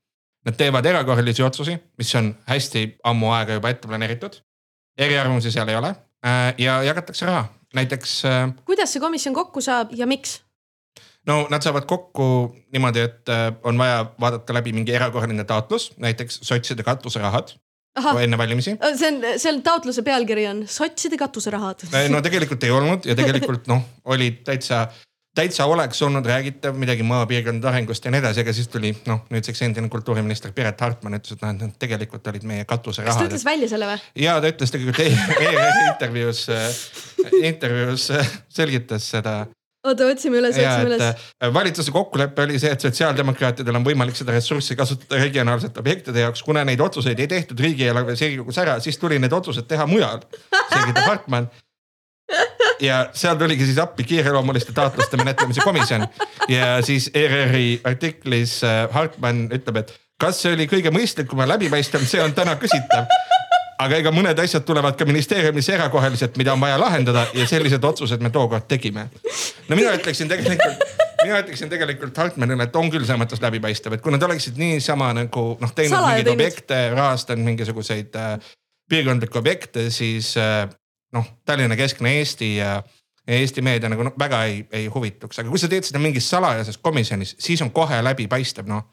Nad teevad erakorralisi otsusi, mis on hästi ammu aega juba ette planeeritud. eriarvamusi seal ei ole ja jagatakse raha, näiteks. kuidas see komisjon kokku saab ja miks? no nad saavad kokku niimoodi, et äh, on vaja vaadata läbi mingi erakorraline taotlus, näiteks sotside katuserahad. Enne valimisi. Äh, see on, seal taotluse pealkiri on sotside katuserahad. Äh, no tegelikult ei olnud ja tegelikult noh, oli täitsa, täitsa oleks olnud räägitav midagi maapiirkondade arengust ja nii edasi, aga siis tuli noh, nüüdseks endine kultuuriminister Piret Hartman ütles, et noh, et need tegelikult olid meie katuserahad. kas ta ütles välja selle või? ja ta ütles tegelikult ERR-i intervjuus, intervjuus selgitas seda oota, otsime üles, otsime üles. Äh, valitsuse kokkulepe oli see, et sotsiaaldemokraatidel on võimalik seda ressurssi kasutada regionaalsete objektide jaoks, kuna neid otsuseid ei tehtud riigieelarves Riigikogus ära, siis tuli need otsused teha mujal, selgitab Hartman ja seal tuligi siis appi kiireloomuliste taotluste menetlemise komisjon. Ja siis ERR-i artiklis äh, Hartman ütleb, et kas see oli kõige mõistlikum ja läbipaistvam, see on täna küsitav aga ega mõned asjad tulevad ka ministeeriumis erakorraliselt, mida on vaja lahendada ja sellised otsused me tookord tegime. no mina ütleksin tegelikult, mina ütleksin tegelikult Hartmanile, et on küll selles mõttes läbipaistev, et kui nad oleksid niisama nagu noh, teinud Salaja mingeid teinud. objekte, rahastanud mingisuguseid äh, piirkondlikke objekte, siis äh, noh, Tallinna keskne Eesti ja ja Eesti meedia nagu noh, väga ei, ei huvituks, aga kui sa teed seda mingis salajases komisjonis, siis on kohe läbipaistev, noh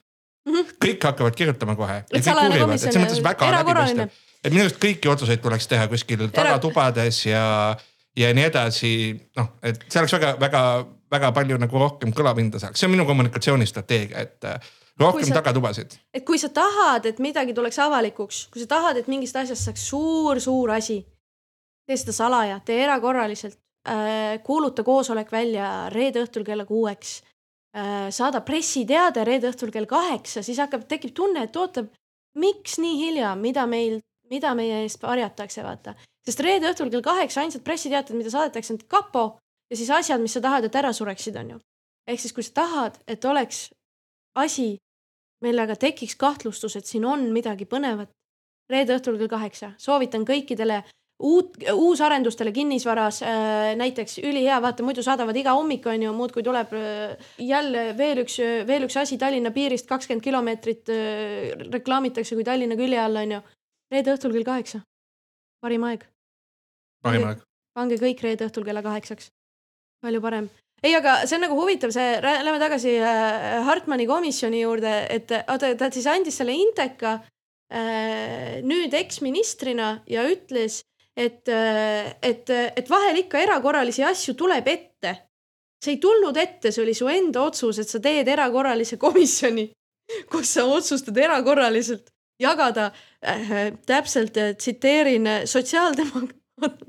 mm. -hmm. kõik hakkavad kirjutama kohe. et salajane komisjon, erakorraline et minu arust kõiki otsuseid tuleks teha kuskil tagatubades ja, ja nii edasi. noh, et see oleks väga-väga-väga palju nagu rohkem kõlapinda saaks, see on minu kommunikatsioonistrateegia, et äh, rohkem sa, tagatubasid. et kui sa tahad, et midagi tuleks avalikuks, kui sa tahad, et mingist asjast saaks suur-suur asi, tee seda salaja, tee erakorraliselt äh,, kuuluta koosolek välja reede õhtul kella kuueks äh,. saada pressiteade reede õhtul kell kaheksa, siis hakkab, tekib tunne, et oota, miks nii hilja, mida meil mida meie eest varjatakse, vaata. sest reede õhtul kell kaheksa ainsad pressiteated, mida saadetakse, on kapo ja siis asjad, mis sa tahad, et ära sureksid, on ju. ehk siis, kui sa tahad, et oleks asi, millega tekiks kahtlustus, et siin on midagi põnevat, reede õhtul kell kaheksa, soovitan kõikidele uut, uusarendustele kinnisvaras äh, näiteks ülihea, vaata muidu saadavad iga hommik on ju, muudkui tuleb äh, jälle veel üks, veel üks asi Tallinna piirist kakskümmend kilomeetrit äh, reklaamitakse kui Tallinna külje all on ju reede õhtul kell kaheksa, parim aeg. parim aeg. pange kõik reede õhtul kella kaheksaks, palju parem. ei, aga see on nagu huvitav, see, lähme tagasi äh, Hartmani komisjoni juurde, et oota, ta siis andis selle Inteka äh, nüüd eksministrina ja ütles, et, äh, et, et vahel ikka erakorralisi asju tuleb ette. see ei tulnud ette, see oli su enda otsus, et sa teed erakorralise komisjoni, kus sa otsustad erakorraliselt jagada äh, täpselt äh, tsiteerin sotsiaaldemokraat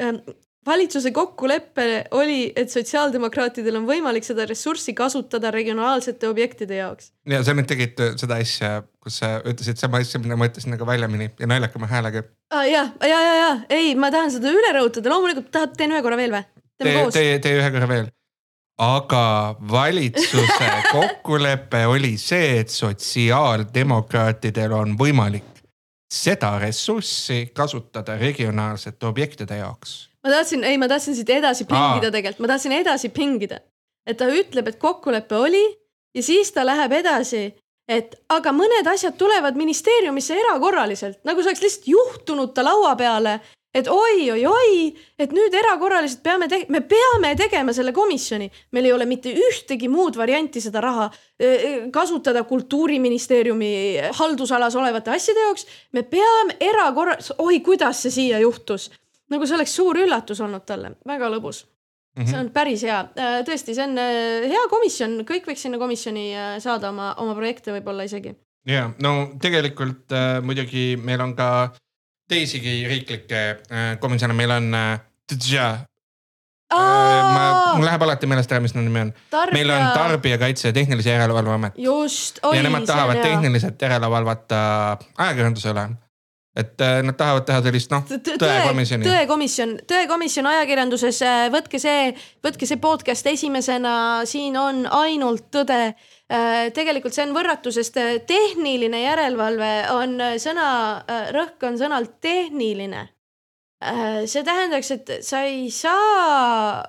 äh, valitsuse kokkulepe oli, et sotsiaaldemokraatidel on võimalik seda ressurssi kasutada regionaalsete objektide jaoks. ja sa nüüd tegid äh, seda asja, kus sa ütlesid sama asja, mida ma ütlesin nagu väljamini ja naljakama häälega ah,. ja, ja, ja, ja ei, ma tahan seda üle rõhutada, loomulikult tahad, teen ühe korra veel või? koos. tee, tee ühe korra veel aga valitsuse kokkulepe oli see, et sotsiaaldemokraatidel on võimalik seda ressurssi kasutada regionaalsete objektide jaoks. ma tahtsin, ei, ma tahtsin siit edasi pingida tegelikult, ma tahtsin edasi pingida, et ta ütleb, et kokkulepe oli ja siis ta läheb edasi, et aga mõned asjad tulevad ministeeriumisse erakorraliselt, nagu see oleks lihtsalt juhtunud ta laua peale et oi-oi-oi, et nüüd erakorraliselt peame, me peame tegema selle komisjoni, meil ei ole mitte ühtegi muud varianti seda raha kasutada kultuuriministeeriumi haldusalas olevate asjade jaoks. me peame erakorra-, oi, kuidas see siia juhtus, nagu see oleks suur üllatus olnud talle, väga lõbus Mm -hmm. see on päris hea, tõesti, see on hea komisjon, kõik võiks sinna komisjoni saada oma, oma projekte võib-olla isegi. ja no tegelikult äh, muidugi meil on ka teisigi riiklikke äh, komisjone, meil on äh, ma, mul läheb alati meelest ära, mis nende nimi on. meil on Tarbijakaitse ja Tehnilise Järelevalve Amet. just. ja nemad tahavad tehniliselt järele valvata ajakirjanduse üle et äh, nad tahavad teha sellist noh, tõekomisjoni. tõekomisjon, tõekomisjon ajakirjanduses, võtke see, võtke see podcast esimesena, siin on ainult tõde Äh, tegelikult see on võrratu, sest äh, tehniline järelevalve on äh, sõna, rõhk on sõnal tehniline. Äh, see tähendaks, et sa ei saa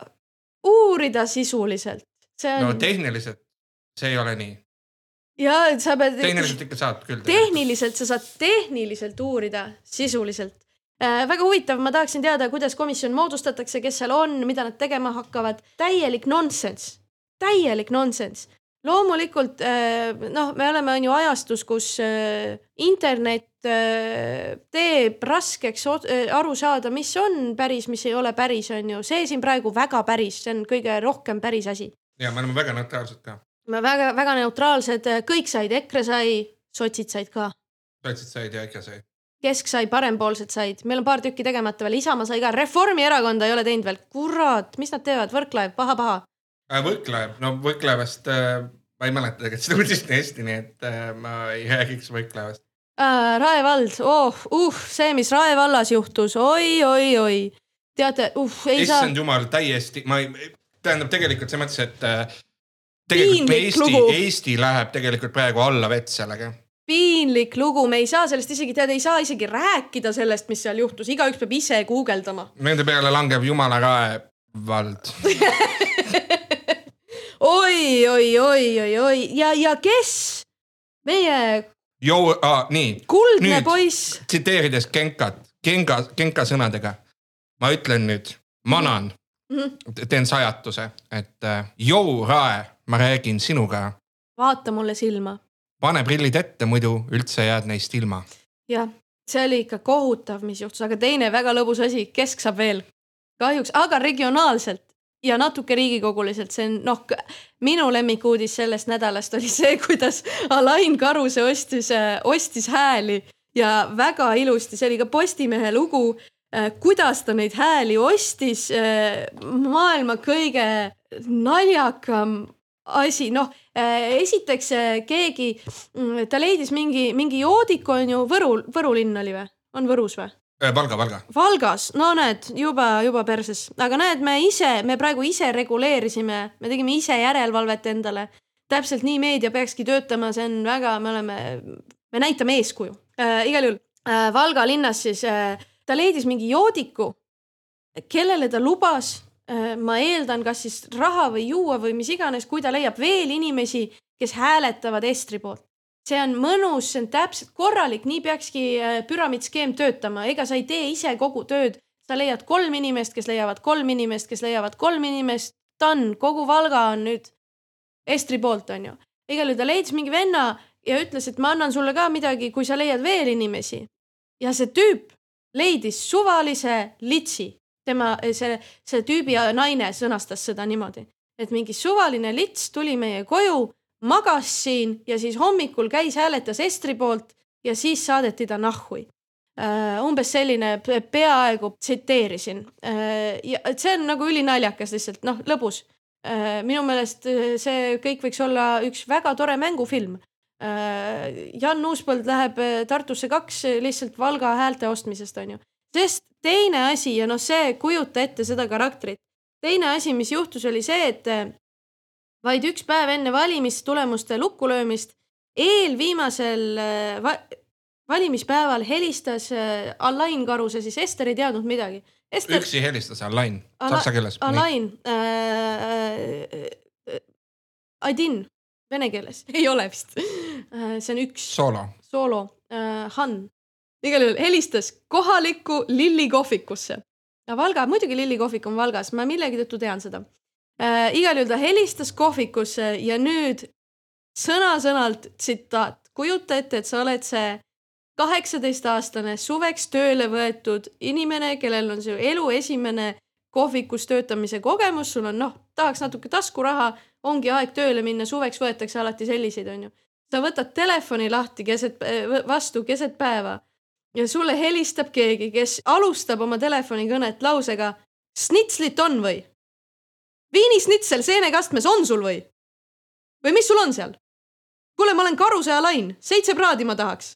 uurida sisuliselt. On... no tehniliselt see ei ole nii. ja sa pead. tehniliselt ikka saad küll. tehniliselt sa saad tehniliselt uurida sisuliselt äh,. väga huvitav, ma tahaksin teada, kuidas komisjon moodustatakse, kes seal on, mida nad tegema hakkavad. täielik nonsense, täielik nonsense loomulikult äh, noh, me oleme on ju ajastus, kus äh, internet äh, teeb raskeks aru saada, mis on päris, mis ei ole päris, on ju, see siin praegu väga päris, see on kõige rohkem päris asi. ja me oleme väga neutraalsed ka. me väga-väga neutraalsed, kõik said, EKRE sai, sotsid said ka. sotsid said ja EKRE sai. kesk sai, parempoolsed said, meil on paar tükki tegemata veel, Isamaa sai ka, Reformierakonda ei ole teinud veel, kurat, mis nad teevad, Võrklaev, paha-paha Äh, Võrklaev, no Võrklaevast äh, ma ei mäleta tegelikult seda uudist nii hästi, nii et äh, ma ei räägiks Võrklaevast äh,. Rae vald, oh, uh, see, mis Rae vallas juhtus oi, oi, oi. teate, uh, ei Issand saa. issand jumal, täiesti, ma ei, tähendab tegelikult selles mõttes, et äh, tegelikult Eesti, Eesti läheb tegelikult praegu alla vett sellega piinlik lugu, me ei saa sellest isegi teada, ei saa isegi rääkida sellest, mis seal juhtus, igaüks peab ise guugeldama. Nende peale langeb jumala rae vald oi, oi, oi, oi, oi ja, ja kes meie. Jou- ah,, nii. kuldne nüüd, poiss. tsiteerides Genkat, Genka, Genka sõnadega. ma ütlen nüüd, manan mm, -hmm. teen sajatuse, et äh, jou, Rae, ma räägin sinuga. vaata mulle silma. pane prillid ette, muidu üldse jääd neist ilma. jah, see oli ikka kohutav, mis juhtus, aga teine väga lõbus asi, kesk saab veel kahjuks, aga regionaalselt ja natuke riigikoguliselt, see on noh, minu lemmikuudis sellest nädalast oli see, kuidas Alain Karuse ostis, äh, ostis hääli ja väga ilusti, see oli ka Postimehe lugu, äh, kuidas ta neid hääli ostis. Äh, maailma kõige naljakam asi, noh esiteks keegi, mm, ta leidis mingi, mingi joodik on ju Võru, Võru linn oli või, on Võrus või? Äh, Valga, Valga. Valgas, no näed, juba, juba perses, aga näed, me ise, me praegu ise reguleerisime, me tegime ise järelevalvet endale. täpselt nii meedia peakski töötama, see on väga, me oleme, me näitame eeskuju äh,. igal juhul äh, Valga linnas siis äh, ta leidis mingi joodiku, kellele ta lubas äh,, ma eeldan, kas siis raha või juua või mis iganes, kui ta leiab veel inimesi, kes hääletavad Estri poolt see on mõnus, see on täpselt korralik, nii peakski äh, püramiidskeem töötama, ega sa ei tee ise kogu tööd. sa leiad kolm inimest, kes leiavad kolm inimest, kes leiavad kolm inimest. Done, kogu Valga on nüüd Estri poolt, onju. igal juhul ta leidis mingi venna ja ütles, et ma annan sulle ka midagi, kui sa leiad veel inimesi. ja see tüüp leidis suvalise litsi. tema, see, see tüübi naine sõnastas seda niimoodi, et mingi suvaline lits tuli meie koju magas siin ja siis hommikul käis, hääletas Estri poolt ja siis saadeti ta nahhui Uh, umbes selline peaaegu tsiteerisin uh,. ja et see on nagu ülinaljakas lihtsalt noh, lõbus uh,. minu meelest see kõik võiks olla üks väga tore mängufilm. Jan Uuspõld läheb Tartusse kaks lihtsalt Valga häälte ostmisest onju, sest teine asi ja noh, see kujuta ette seda karakterit. teine asi, mis juhtus, oli see, et vaid üks päev enne valimistulemuste lukkulöömist, eelviimasel äh, va valimispäeval helistas äh, Alain Karuse, siis Ester ei teadnud midagi. Ester... üksi helistas Alain Ala, saksa keeles. Alain äh,, äh, Adin, vene keeles, ei ole vist äh,. see on üks. soolo. soolo äh,, Han. igal juhul helistas kohalikku Lilli kohvikusse. Valga, muidugi Lilli kohvik on Valgas, ma millegi tõttu tean seda äh,. igal juhul ta helistas kohvikusse ja nüüd sõna-sõnalt tsitaat, kujuta ette, et sa oled see kaheksateistaastane suveks tööle võetud inimene, kellel on su elu esimene kohvikus töötamise kogemus, sul on noh, tahaks natuke taskuraha, ongi aeg tööle minna, suveks võetakse alati selliseid, onju. sa võtad telefoni lahti keset, vastu keset päeva ja sulle helistab keegi, kes alustab oma telefonikõnet lausega snitslit on või? Viinisnitsel seenekastmes on sul või? või mis sul on seal? kuule, ma olen Karuse Alain, seitse praadi ma tahaks.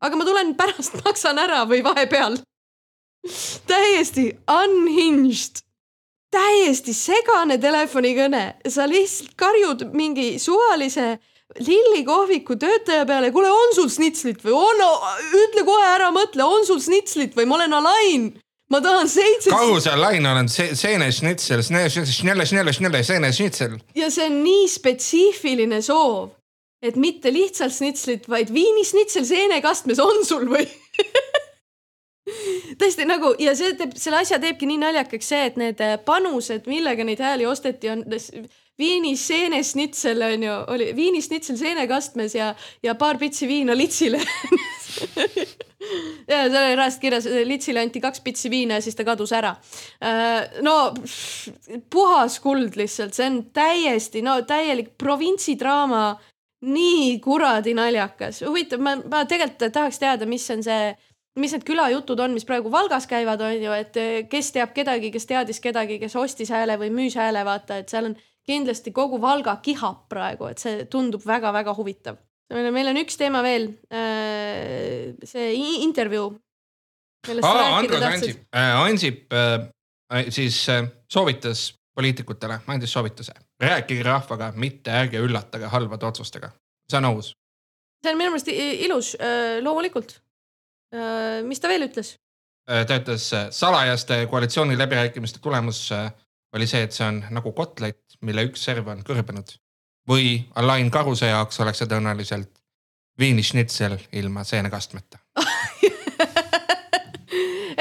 aga ma tulen pärast maksan ära või vahepeal. täiesti unhinged, täiesti segane telefonikõne, sa lihtsalt karjud mingi suvalise lillikohviku töötaja peale, kuule, on sul snitslit või on, ütle kohe ära, mõtle, on sul snitslit või ma olen Alain ma tahan seitse. karusel lainel on see seenešnitsel, snelle, snelle, snelle, seenešnitsel. ja see on nii spetsiifiline soov, et mitte lihtsalt snitslit, vaid viinisnitsel seenekastmes on sul või tõesti nagu ja see teeb, selle asja teebki nii naljakaks see, et need panused, millega neid hääli osteti, on viinis seenesnitsel on ju, oli viinisnitsel seenekastmes ja, ja paar pitsi viina litsile ja seal oli reaalselt kirjas, litsile anti kaks pitsi viina ja siis ta kadus ära. Äh, no puhas kuld lihtsalt, see on täiesti, no täielik provintsidraama. nii kuradi naljakas, huvitav, ma, ma tegelikult tahaks teada, mis on see mis need külajutud on, mis praegu Valgas käivad, on ju, et kes teab kedagi, kes teadis kedagi, kes ostis hääle või müüs hääle, vaata, et seal on kindlasti kogu Valga kihab praegu, et see tundub väga-väga huvitav. meil on üks teema veel, äh, see intervjuu. Andrus Ansip, äh, Ansip äh, siis soovitas poliitikutele, andis soovituse, rääkige rahvaga, mitte ärge üllatage halbade otsustega. see on aus. see on minu meelest ilus, loomulikult. mis ta veel ütles? ta ütles salajaste koalitsiooniläbirääkimiste tulemus oli see, et see on nagu kotlet, mille üks serv on kõrbenud. või Alain Karuse jaoks oleks see tõenäoliselt viinišnitsel ilma seenekastmeta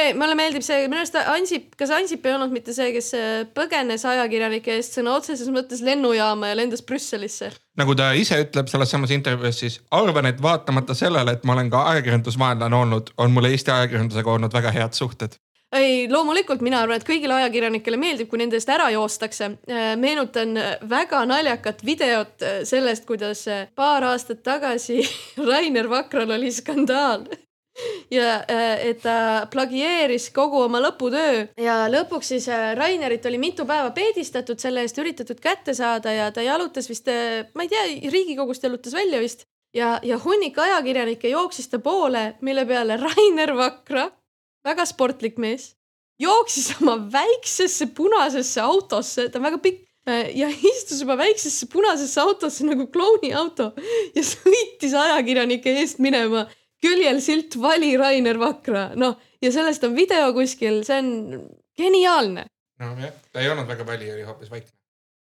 ei, mulle meeldib see, minu arust Ansip, kas Ansip ei olnud mitte see, kes äh, põgenes ajakirjanike eest sõna otseses mõttes lennujaama ja lendas Brüsselisse? nagu ta ise ütleb selles samas intervjuus, siis arvan, et vaatamata sellele, et ma olen ka ajakirjandusvaenlane olnud, on mul Eesti ajakirjandusega olnud väga head suhted ei, loomulikult mina arvan, et kõigile ajakirjanikele meeldib, kui nende eest ära joostakse. Äh, meenutan väga naljakat videot äh, sellest, kuidas äh, paar aastat tagasi Rainer Vakral oli skandaal. Ja et ta plagieeris kogu oma lõputöö. Ja lõpuks siis Rainerit oli mitu päeva peedistatud, selle eest üritatud kätte saada ja ta jalutas vist, ma ei tea, Riigikogust jalutas välja vist. Ja, ja hunnik ajakirjanikke jooksis ta poole, mille peale Rainer Vakra väga sportlik mees, jooksis oma väiksesse punasesse autosse, ta on väga pikk äh, ja istus oma väiksesse punasesse autosse nagu klouni auto ja sõitis ajakirjanike eest minema. küljel silt Vali Rainer Vakra, noh ja sellest on video kuskil, see on geniaalne. nojah, ta ei olnud väga vali, oli hoopis vaikne.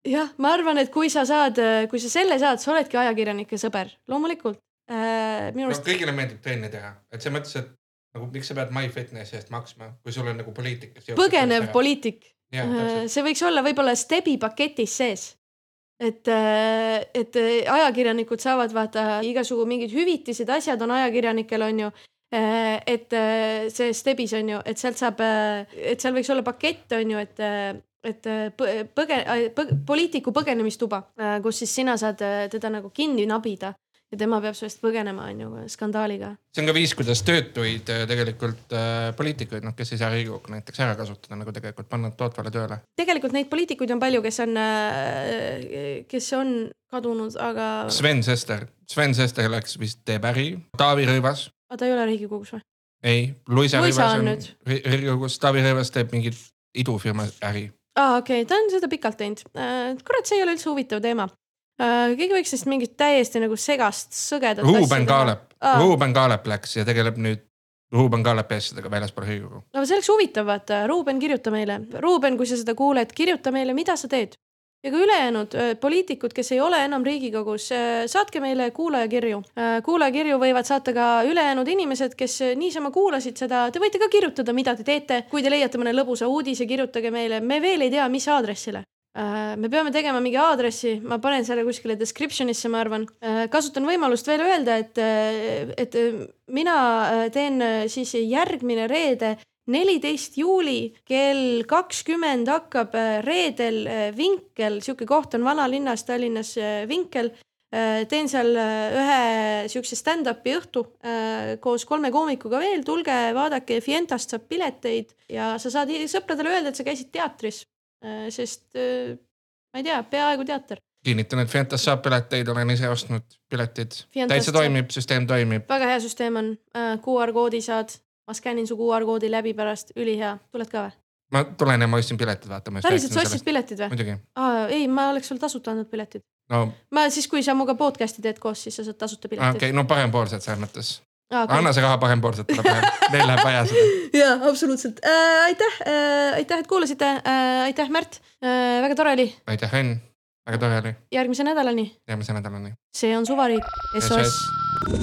jah, ma arvan, et kui sa saad, kui sa selle saad, sa oledki ajakirjanike sõber, loomulikult äh,. minu arust no,. kõigile meeldib trenni teha, et selles mõttes, et nagu miks sa pead MyFitnessi eest maksma, kui sul on nagu poliitik. põgenev poliitik. Äh, see võiks olla võib-olla Stebi paketis sees. et, äh, et äh, ajakirjanikud saavad vaata igasugu mingid hüvitised, asjad on ajakirjanikel on ju et see Stebis on ju, et sealt saab, et seal võiks olla pakett on ju, et, et põge-, põge, poliitiku põgenemistuba, kus siis sina saad teda nagu kinni nabida ja tema peab sellest põgenema, on ju, skandaaliga. see on ka viis, kuidas töötuid äh, tegelikult äh, poliitikuid, noh, kes ei saa Riigikokku näiteks ära kasutada nagu tegelikult panna tootvale tööle. tegelikult neid poliitikuid on palju, kes on äh,, kes on kadunud, aga. Sven Sester, Sven Sester läks vist teeb äri, Taavi Rõivas. aga ta ei ole Riigikogus või? ei, Luisa Rõivas on, on Riigikogus, Taavi Rõivas teeb mingit idufirma äri aa ah,, okei okay., ta on seda pikalt teinud äh,. kurat, see ei ole üldse huvitav teema keegi võiks vist mingit täiesti nagu segast, sõgedat. Ruuben Kaalep ah., Ruuben Kaalep läks ja tegeleb nüüd Ruuben Kaalepi asjadega väljaspool Riigikogu. no see oleks huvitav, vaata, Ruuben, kirjuta meile. Ruuben, kui sa seda kuuled, kirjuta meile, mida sa teed. ja ka ülejäänud äh, poliitikud, kes ei ole enam Riigikogus, äh, saatke meile kuulajakirju. kuulajakirju võivad saata ka ülejäänud inimesed, kes niisama kuulasid seda. Te võite ka kirjutada, mida te teete. kui te leiate mõne lõbusa uudise, kirjutage meile. me veel ei tea, mis aadressile Äh, me peame tegema mingi aadressi, ma panen selle kuskile description'isse, ma arvan. Äh, kasutan võimalust veel öelda, et, äh, et mina teen siis järgmine reede, neliteist juuli kell kakskümmend hakkab reedel Vinkel, sihuke koht on vanalinnas Tallinnas Vinkel. Teen seal ühe siukse stand-up'i õhtu koos kolme koomikuga veel, tulge vaadake, Fientast saab pileteid. Ja sa saad sõpradele öelda, et sa käisid teatris. Äh, sest äh, ma ei tea, peaaegu teater. kinnitan, et Fientas saab pileteid, olen ise ostnud piletid. täitsa toimib, süsteem toimib. väga hea süsteem on, äh, QR koodi saad, ma skännin su QR koodi läbi pärast, ülihea, tuled ka või? ma tulen ja ma ostsin piletid, vaata. päriselt, sa ostsid piletid või? muidugi. ei, ma oleks sulle tasuta andnud piletid no.. ma siis, kui sa minuga podcast'i teed koos, siis sa saad tasuta piletid. okei okay,, no parempoolsed selles mõttes okay.. anna see raha parempoolsetele praegu, neil läheb vaja seda. ja absoluutselt äh,, aitäh äh,, aitäh, et kuulasite äh,, aitäh, Märt äh,, väga tore oli. aitäh, Henn, väga tore oli. järgmise nädalani. järgmise nädalani. see on Suvariik, SOS, SOS..